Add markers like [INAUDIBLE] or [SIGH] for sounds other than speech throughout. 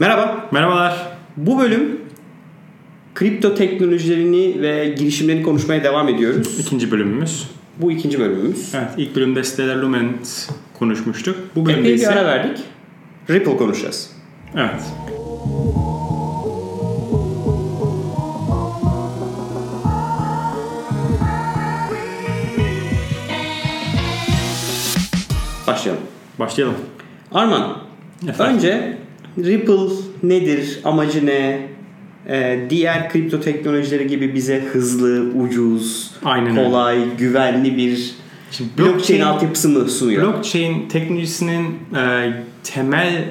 Merhaba. Merhabalar. Bu bölüm kripto teknolojilerini ve girişimlerini konuşmaya devam ediyoruz. İkinci bölümümüz. Bu ikinci bölümümüz. Evet ilk bölümde Stellar Lumens konuşmuştuk. Bu bölümde Epey bir ise... ara verdik. Ripple konuşacağız. Evet. Başlayalım. Başlayalım. Arman, Efendim? önce Ripple nedir, amacı ne? Ee, diğer kripto teknolojileri gibi bize hızlı, ucuz, Aynen öyle. kolay, güvenli bir Şimdi blockchain altyapısı mı sunuyor? blockchain teknolojisinin e, temel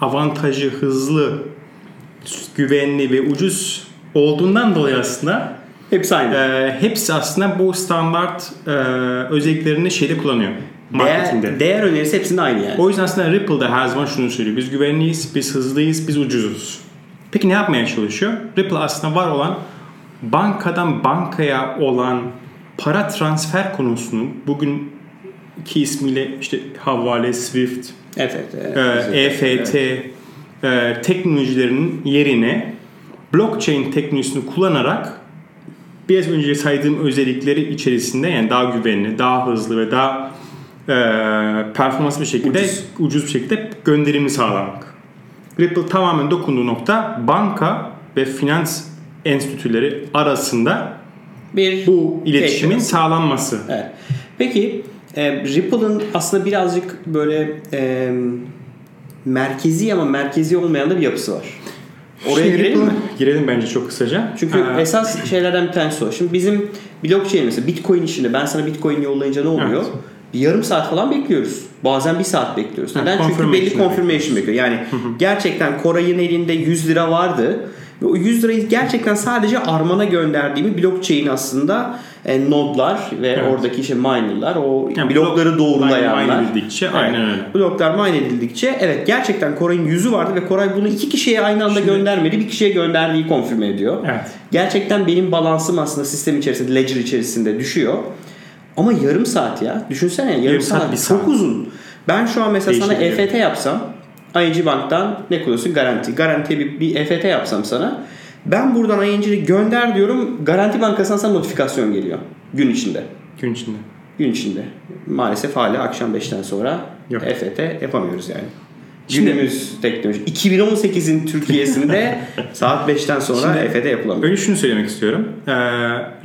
avantajı hızlı, güvenli ve ucuz olduğundan dolayı aslında Hepsi aynı. e, hepsi aslında bu standart e, özelliklerini şeyde kullanıyor. Değer, değer önerisi hepsinde aynı yani. O yüzden aslında Ripple'da her zaman şunu söylüyor. Biz güvenliyiz, biz hızlıyız, biz ucuzuz. Peki ne yapmaya çalışıyor? Ripple aslında var olan bankadan bankaya olan para transfer konusunu bugün ki ismiyle işte havale, Swift, evet. e, EFT e, teknolojilerinin yerine blockchain teknolojisini kullanarak biraz önce saydığım özellikleri içerisinde yani daha güvenli, daha hızlı ve daha e, performanslı bir şekilde Ucuz. ucuz. bir şekilde gönderimi sağlamak. Ripple tamamen dokunduğu nokta banka ve finans enstitüleri arasında Bir bu iletişimin Peki. sağlanması. Evet. Peki e, Ripple'ın aslında birazcık böyle e, merkezi ama merkezi olmayan da bir yapısı var. Oraya Şey, girelim mi? Girelim bence çok kısaca. Çünkü Ee, esas şeylerden bir tanesi o. Şimdi bizim blockchain mesela Bitcoin işinde ben sana Bitcoin yollayınca ne oluyor? Evet. Bir yarım saat falan bekliyoruz. Bazen bir saat bekliyoruz. Neden? Çünkü belli confirmation bekliyor. Yani gerçekten Koray'ın elinde 100 lira vardı. Ve o 100 lirayı gerçekten sadece Arman'a gönderdiğimi blockchain aslında e, nodlar ve Evet. oradaki işte minerlar o Yani blokları blok- doğrulayanlar. mine- mine edildikçe, aynen öyle. Bloklar mine edildikçe evet gerçekten Koray'ın yüzü vardı ve Koray bunu iki kişiye aynı anda Şimdi- göndermedi. Bir kişiye gönderdiği konfirme ediyor. Evet. Gerçekten benim balansım aslında sistem içerisinde, ledger içerisinde düşüyor. Ama yarım saat ya. Düşünsene yarım, Yarım saat, saat, bir çok saat. uzun. Ben şu an mesela sana Değişebiliyor. EFT yapsam ING Bank'tan ne kullanıyorsun? Garanti. Garantiye bir, bir EFT yapsam sana ben buradan ING'yi gönder diyorum. Garanti Bankası'ndan sana notifikasyon geliyor. Gün içinde. Gün içinde. Gün içinde. Maalesef hala akşam 5'ten sonra Yok. EFT yapamıyoruz yani. Şimdi- Günümüz teknoloji. 2018'in Türkiye'sinde [LAUGHS] saat 5'ten sonra Şimdi- EFT yapılamıyor. Önce şunu söylemek istiyorum. Ee,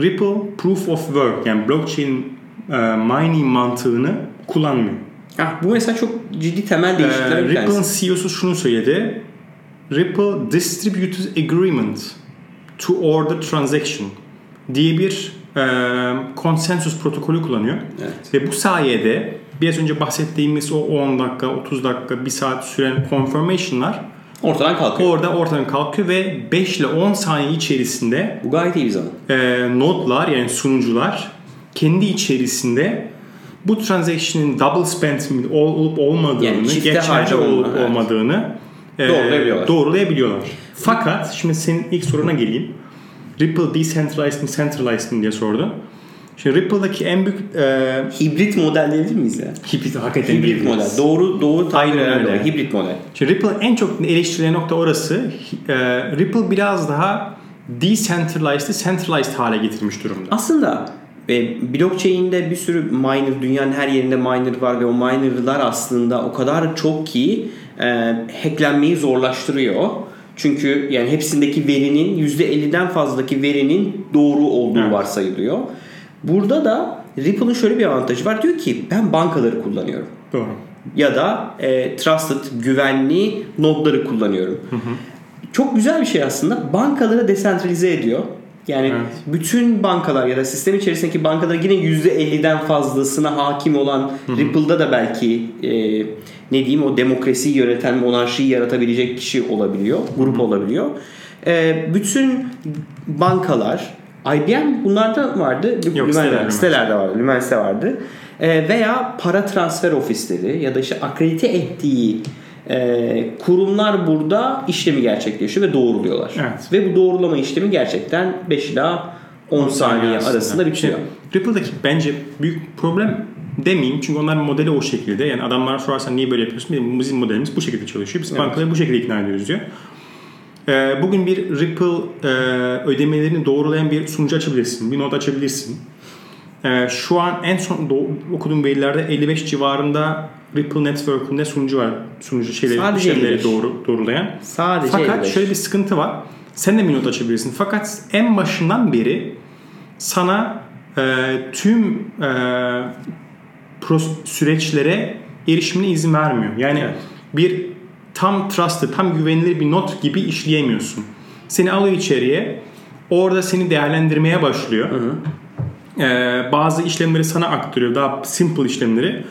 Ripple Proof of Work yani blockchain e, mining mantığını kullanmıyor. Ah, bu mesela çok ciddi temel Ee, değişiklikler bir Ripple'ın. CEO'su şunu söyledi. Ripple Distributed Agreement to Order Transaction diye bir e, konsensus protokolü kullanıyor. Evet. Ve bu sayede biraz önce bahsettiğimiz o 10 dakika, 30 dakika, 1 saat süren confirmation'lar Ortadan kalkıyor. orada ortadan kalkıyor ve 5 ile 10 saniye içerisinde Bu gayet iyi bir zaman. e, nodlar yani sunucular kendi içerisinde bu transaction'ın double spend olup olmadığını, Yani geçerli olup Evet. olmadığını e, Doğrulayabiliyorlar. doğrulayabiliyorlar. Fakat şimdi senin ilk soruna geleyim. Ripple decentralized mi centralized mi diye sordu. Şimdi Ripple'daki en büyük e, Hibrit model diyebilir miyiz ya? hibrit hakikaten Hibrit diyebiliriz. model. Doğru doğru herhalde öyle. Hibrit model. Şimdi Ripple en çok eleştirilen nokta orası. E, Ripple biraz daha decentralized'ı centralized hale getirmiş durumda. Aslında e, blockchain'de bir sürü miner, dünyanın her yerinde miner var ve o minerlar aslında o kadar çok ki e, hacklenmeyi zorlaştırıyor. Çünkü yani hepsindeki verinin %50'den fazladaki verinin doğru olduğu Evet. varsayılıyor. Burada da Ripple'ın şöyle bir avantajı var. Diyor ki ben bankaları kullanıyorum. Doğru. ya da e, trusted, güvenli nodları kullanıyorum. Çok güzel bir şey aslında. Bankaları desentralize ediyor. Yani Evet. bütün bankalar ya da sistem içerisindeki bankalar yine %50'den fazlasına hakim olan Ripple'da da belki e, ne diyeyim o demokrasiyi yöneten, monarşiyi yaratabilecek kişi olabiliyor, grup olabiliyor. E, bütün bankalar IBM bunlarda vardı. Yok, Lümen- sitelerde mi? sitelerde vardı. Lümense vardı. E, veya para transfer ofisleri ya da işte akredite ettiği e, kurumlar burada işlemi gerçekleşiyor ve doğruluyorlar. Evet. Ve bu doğrulama işlemi gerçekten 5 ila 10 saniye aslında. arasında bitiyor. Şimdi Ripple'daki bence büyük problem demeyeyim çünkü onların modeli o şekilde. Yani adamlar sorarsan niye böyle yapıyorsun? Bizim, modelimiz bu şekilde çalışıyor. Biz Evet. bankaları bu şekilde ikna ediyoruz diyor. Ee, bugün bir Ripple e, ödemelerini doğrulayan bir sunucu açabilirsin. Bir not açabilirsin. Ee, şu an en son do- okuduğum verilerde 55 civarında Ripple Network'ünde sunucu var. Sunucu şeyleri, Sadece işlemleri 55. doğru, doğrulayan. Sadece Fakat 55. şöyle bir sıkıntı var. Sen de bir not açabilirsin. Fakat en başından beri sana e, tüm e, pros- süreçlere erişimine izin vermiyor. Yani Evet. bir tam trusted, tam güvenilir bir not gibi işleyemiyorsun. Seni alıyor içeriye. Orada seni değerlendirmeye başlıyor. E, bazı işlemleri sana aktarıyor. Daha simple işlemleri.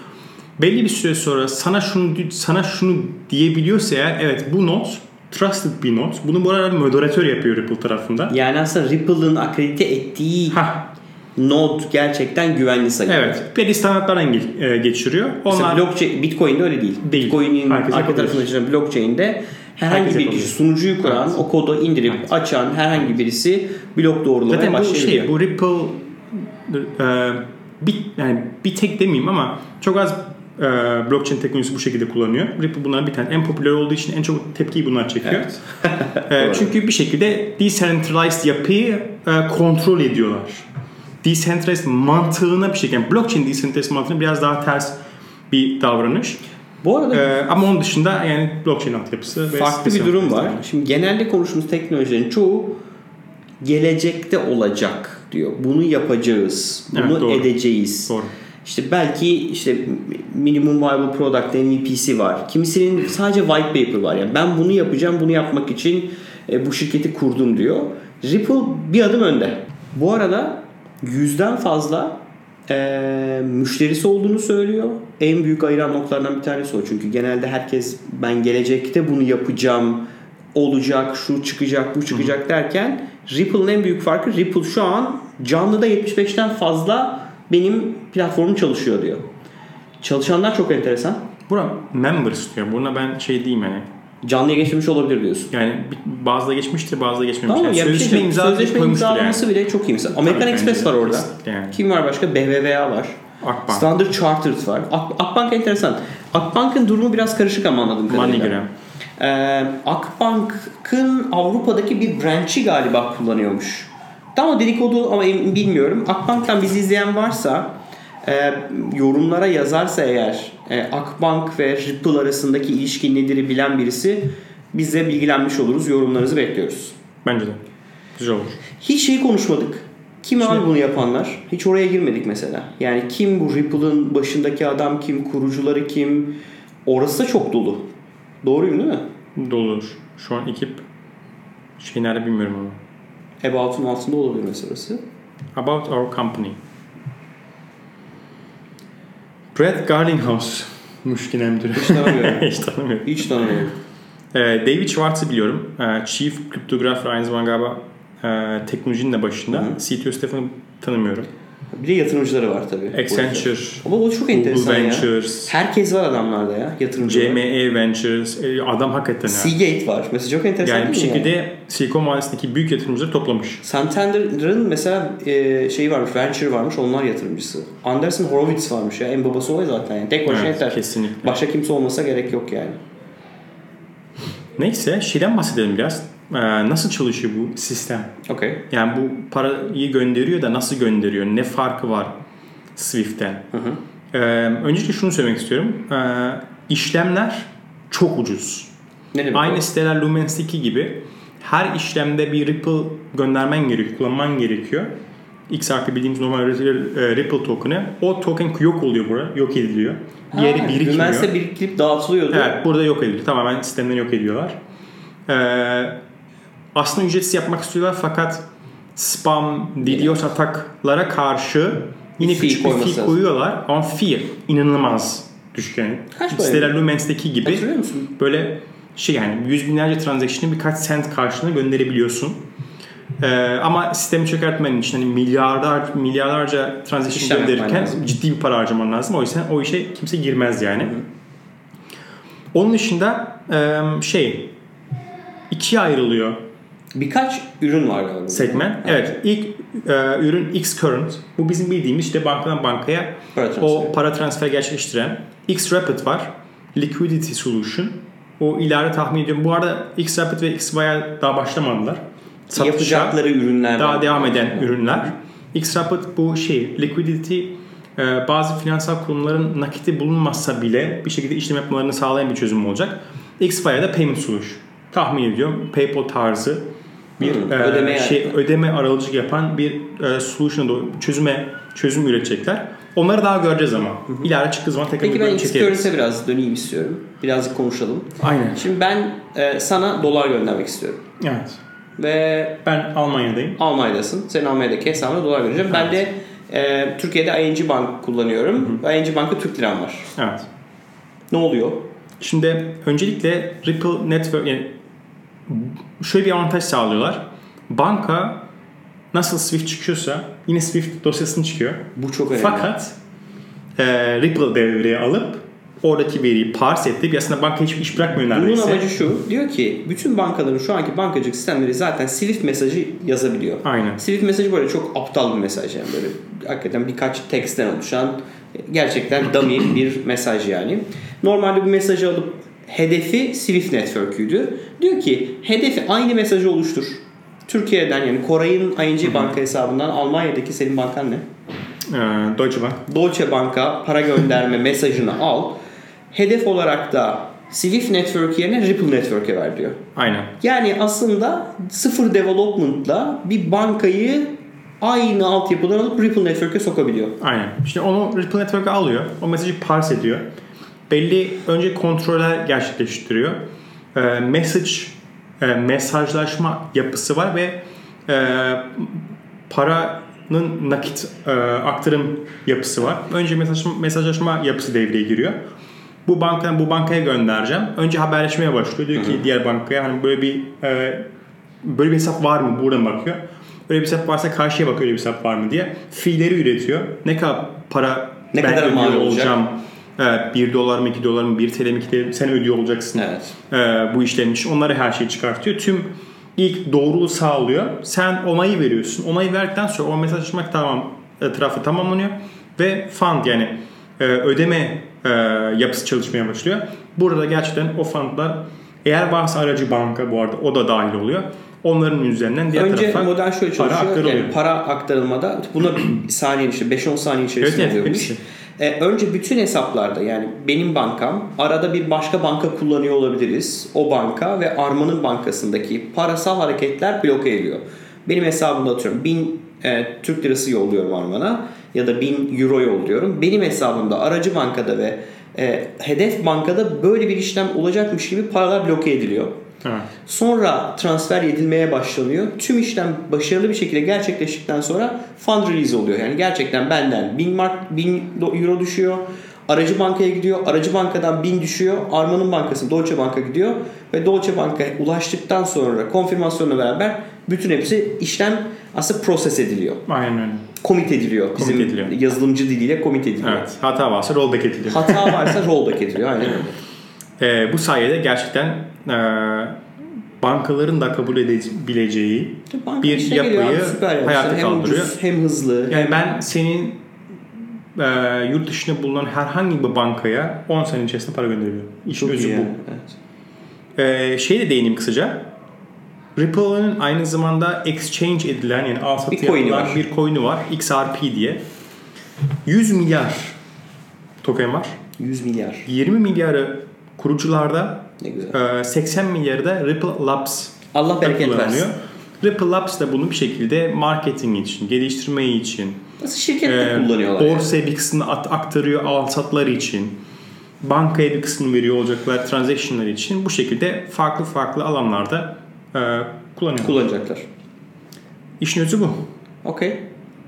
Belli bir süre sonra sana şunu sana şunu diyebiliyorsa eğer evet bu not trusted bir not. Bunu bu arada moderatör yapıyor Ripple tarafında. Yani aslında Ripple'ın akredite ettiği Ha, node gerçekten güvenli sayılıyor. evet. Belli standartlardan e, geçiriyor. Mesela Onlar blockchain, Bitcoin'de öyle değil. Değil. Bitcoin'in arka tarafında çalışan blockchain'de herhangi Herkes bir yapabilir. kişi sunucuyu kuran, Evet. o kodu indirip Evet. açan herhangi birisi blok doğrulamaya Zaten bu başlayabiliyor. şey bu Ripple e, bir yani bir tek demeyeyim ama çok az e, blockchain teknolojisi bu şekilde kullanıyor. Ripple bunların bir tane en popüler olduğu için en çok tepkiyi bunlar çekiyor. Evet. [LAUGHS] E, çünkü bir şekilde decentralized yapıyı e, kontrol ediyorlar. Decentralized mantığına bir şekilde yani blockchain decentralized mantığına biraz daha ters bir davranış. Bu arada E, ama onun dışında yani blockchain altyapısı farklı bir durum var. Şimdi genelde konuştuğumuz teknolojilerin çoğu gelecekte olacak diyor. Bunu yapacağız. Bunu Evet, doğru. edeceğiz. Doğru. İşte belki işte minimum viable product MVP'si var. Kimisinin sadece white paper var. Yani ben bunu yapacağım, bunu yapmak için e, bu şirketi kurdum diyor. Ripple bir adım önde. Bu arada yüzden fazla e, müşterisi olduğunu söylüyor. En büyük ayıran noktalardan bir tanesi o. Çünkü genelde herkes ben gelecekte bunu yapacağım, olacak, şu çıkacak, bu çıkacak derken Ripple'ın en büyük farkı Ripple şu an canlıda 75'ten fazla benim platformum çalışıyor diyor. Çalışanlar çok enteresan. Buna members diyor. Buna ben şey diyeyim yani. Canlıya geçirmiş olabilir diyorsun. Yani bazı da geçmiştir, bazı da geçmemiştir. Tamam Yani şey sözleşme diyeyim, imza sözleşme imzalaması bile çok iyi. Mesela American Tabii, Express var orada. Yani. Kim var başka? BBVA var. Akbank, Standard Chartered var. Ak- Akbank enteresan. Akbank'ın durumu biraz karışık ama anladığım kadarıyla. MoneyGram. Ee, Akbank'ın Avrupa'daki bir branch'i galiba kullanıyormuş. Tam o dedikodu ama bilmiyorum. Akbank'tan bizi izleyen varsa e, yorumlara yazarsa eğer e, Akbank ve Ripple arasındaki ilişki nedir bilen birisi bize bilgilenmiş oluruz. Yorumlarınızı bekliyoruz. Bence de. Güzel olur. Hiç şey konuşmadık. Kim abi bunu yapanlar? Hiç oraya girmedik mesela. Yani kim bu Ripple'ın başındaki adam kim, kurucuları kim? Orası da çok dolu. Doğruyum değil mi? Dolu olur. Şu an ekip şey nerede bilmiyorum ama. About'un altında olabilir mesela orası. About our company. Brad Garlinghouse. Müşkine müdürü. Hiç tanımıyorum. [LAUGHS] Hiç tanımıyorum. Hiç tanımıyorum. Ee, David Schwartz'ı biliyorum. Ee, Chief Cryptographer aynı zamanda galiba e, teknolojinin de başında. Hı hı. CTO Stefan'ı tanımıyorum. Bir de yatırımcıları var tabii. Accenture, Ama o çok Google enteresan ya. Ventures, Herkes var adamlarda ya yatırımcılar. CME Ventures. E, Adam hakikaten ya. Seagate var. Mesela çok enteresan Yani bir şekilde Silikon Vadisi'ndeki büyük yatırımcıları toplamış. Santander'ın mesela e, şeyi varmış, Venture varmış, onlar yatırımcısı. Anderson Horowitz varmış ya, en babası o ya zaten. Yani. Tek başına Evet, yeter. kesinlikle. Başka kimse olmasa gerek yok yani. Neyse şeyden bahsedelim biraz. Ee, nasıl çalışıyor bu sistem? Okey. Yani bu parayı gönderiyor da nasıl gönderiyor? Ne farkı var Swift'ten? Hı hı. Ee, öncelikle şunu söylemek istiyorum. Ee, işlemler çok ucuz. Ne demek Aynı o? siteler Lumens'teki gibi her işlemde bir Ripple göndermen gerekiyor, kullanman gerekiyor. XRP bildiğimiz normal e, Ripple token'ı. O token yok oluyor burada, yok ediliyor. Ha, birikmiyor. Lumense biriktirip dağıtılıyordu. Evet burada yok ediliyor. Tamamen sistemden yok ediyorlar. Ee, aslında ücretsiz yapmak istiyorlar fakat spam, DDoS ataklara karşı yine Fee küçük bir fee koyuyorlar ama fee inanılmaz düşük yani. Kaç para Siteler Lumens'teki gibi Hatırlıyor musun? böyle şey yani yüz binlerce transaction'ı birkaç cent karşılığında gönderebiliyorsun. Ee, ama sistemi çökertmen için hani milyarlar milyarlarca transaction İşlem gönderirken ciddi bir para harcaman lazım. O yüzden o işe kimse girmez yani. Onun dışında şey ikiye ayrılıyor Birkaç ürün var galiba. segment. Evet ilk e, ürün X Current. Bu bizim bildiğimiz işte bankadan bankaya Para o para transferi gerçekleştiren. X Rapid var. Liquidity Solution. O ileride tahmin ediyorum. Bu arada X Rapid ve X Wire daha başlamadılar. Satışa Yapacakları ürünler. daha devam eden ürünler. X Rapid bu şey liquidity e, bazı finansal kurumların nakiti bulunmazsa bile bir şekilde işlem yapmalarını sağlayan bir çözüm olacak. X-Wire da payment solution. Tahmin ediyorum PayPal tarzı bir Hı, e, ödeme şey yani. ödeme aracılık yapan bir e, solution'a doğru çözüme çözüm üretecekler. Onları daha göreceğiz ama. İleride çıktığı zaman tekrar Peki ben bölüm X çekeriz. Currency'e biraz döneyim istiyorum. Birazcık konuşalım. Aynen. Şimdi ben e, sana dolar göndermek istiyorum. Evet. Ve Ben Almanya'dayım. Almanya'dasın. Senin Almanya'daki hesabına dolar vereceğim. Ben de e, Türkiye'de ING Bank kullanıyorum. ING Bank'ta Türk liram var. Evet. Ne oluyor? Şimdi öncelikle Ripple Network yani şöyle bir avantaj sağlıyorlar. Banka nasıl Swift çıkıyorsa yine Swift dosyasını çıkıyor. Bu çok önemli. Fakat e, Ripple devreye alıp oradaki veriyi parse edip aslında banka hiçbir iş bırakmıyor Bunun neredeyse. amacı şu. Diyor ki bütün bankaların şu anki bankacılık sistemleri zaten Swift mesajı yazabiliyor. Aynen. Swift mesajı böyle çok aptal bir mesaj yani böyle hakikaten birkaç teksten oluşan gerçekten dummy bir mesaj yani. Normalde bu mesajı alıp hedefi Swift Network'üydü. Diyor ki hedefi aynı mesajı oluştur. Türkiye'den yani Koray'ın ING banka hesabından Almanya'daki senin bankan ne? E, Deutsche Bank. Deutsche Bank'a para gönderme [LAUGHS] mesajını al. Hedef olarak da Swift Network yerine Ripple Network'e ver diyor. Aynen. Yani aslında sıfır development'la bir bankayı aynı altyapıdan alıp Ripple Network'e sokabiliyor. Aynen. İşte onu Ripple Network'e alıyor. O mesajı parse ediyor. Belli önce kontroller gerçekleştiriyor. E, message e, mesajlaşma yapısı var ve e, paranın nakit e, aktarım yapısı var. Önce mesajlaşma, mesajlaşma yapısı devreye giriyor. Bu bankadan bu bankaya göndereceğim. Önce haberleşmeye başlıyor. Diyor ki diğer bankaya hani böyle bir e, böyle bir hesap var mı? Buradan bakıyor. Öyle bir hesap varsa karşıya bakıyor öyle bir hesap var mı diye. Fiilleri üretiyor. Ne kadar para Ne ben kadar mal olacak? Olacağım. Evet, 1 dolar mı 2 dolar mı 1 TL mi 2 TL mi sen ödüyor olacaksın. Evet. Ee, bu işlemin için. Onları her şeyi çıkartıyor. Tüm ilk doğruluğu sağlıyor. Sen onayı veriyorsun. Onayı verdikten sonra o mesajlaşma tamam etrafı tamamlanıyor ve fund yani e, ödeme e, yapısı çalışmaya başlıyor. Burada gerçekten o fundlar eğer varsa aracı banka bu arada o da dahil oluyor. Onların üzerinden diğer Önce tarafa model şöyle para çalışıyor. aktarılıyor. Yani para aktarılmada buna saniye işte 5-10 saniye içerisinde Evet, evet, oluyormuş. hepsi. Ee, önce bütün hesaplarda yani benim bankam arada bir başka banka kullanıyor olabiliriz. O banka ve Arman'ın bankasındaki parasal hareketler bloke ediyor. Benim hesabımda atıyorum 1000 e, Türk lirası yolluyorum Arman'a ya da 1000 euro yolluyorum. Benim hesabımda aracı bankada ve e, hedef bankada böyle bir işlem olacakmış gibi paralar bloke ediliyor. Sonra transfer edilmeye başlanıyor. Tüm işlem başarılı bir şekilde gerçekleştikten sonra fund release oluyor. Yani gerçekten benden 1000 mark 1000 euro düşüyor. Aracı bankaya gidiyor. Aracı bankadan 1000 düşüyor. Arman'ın bankası Deutsche Bank'a gidiyor. Ve Deutsche Bank'a ulaştıktan sonra konfirmasyonla beraber bütün hepsi işlem aslında proses ediliyor. Aynen öyle. Komit ediliyor. Bizim Commit ediliyor. yazılımcı diliyle komit ediliyor. Evet. Hata varsa rollback ediliyor. Hata varsa rollback ediliyor. Aynen öyle. [LAUGHS] Ee, bu sayede gerçekten e, bankaların da kabul edebileceği Banka bir geliyor yapıyı yani. hayata hem kaldırıyor. ucuz hem hızlı. Yani ben senin e, yurt dışında bulunan herhangi bir bankaya 10 sene içerisinde para gönderiyorum. İşin Çok özü bu. yani, Evet. Ee, şey de değineyim kısaca. Ripple'ın aynı zamanda exchange edilen yani al satı yapılan var. bir coin'i var. XRP diye. 100 milyar token var. 100 milyar. 20 milyarı kurucularda Ne güzel. Ee, 80 milyarı da Ripple Labs Allah bereket versin. Ripple Labs da bunu bir şekilde marketing için, geliştirme için, Nasıl şirkette e, kullanıyorlar? yani. borsaya bir kısmını aktarıyor al satlar için, bankaya bir kısmını veriyor olacaklar transactionlar için bu şekilde farklı farklı alanlarda e, kullanıyor. Kullanacaklar. İşin özü bu. Okey.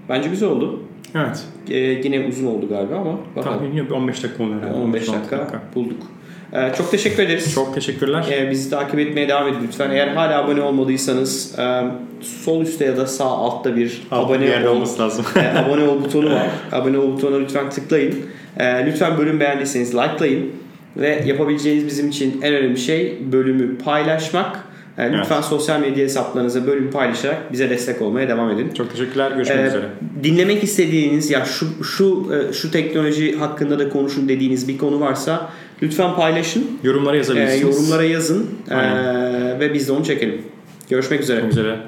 Bence güzel oldu. Evet. Ee, yine uzun oldu galiba ama bakalım. Tahmin ediyorum bir 15 dakika olur. herhalde. 15 16 dakika bulduk. Ee, çok teşekkür ederiz. Çok teşekkürler. Ee, bizi takip etmeye devam edin lütfen. Eğer hala abone olmadıysanız e, sol üstte ya da sağ altta bir bir abone yerde ol, olması lazım. [LAUGHS] e, abone ol butonu var. [LAUGHS] Abone ol butonuna lütfen tıklayın. E, lütfen bölüm beğendiyseniz likelayın. Ve yapabileceğiniz bizim için en önemli şey bölümü paylaşmak E, lütfen sosyal medya hesaplarınıza bölüm paylaşarak bize destek olmaya devam edin. Çok teşekkürler. Görüşmek Ee, üzere. Dinlemek istediğiniz ya şu şu e, şu teknoloji hakkında da konuşun dediğiniz bir konu varsa lütfen paylaşın. Yorumlara Ee, yazabilirsiniz. yorumlara yazın ee, ve biz de onu çekelim. Görüşmek üzere. Görüşmek üzere.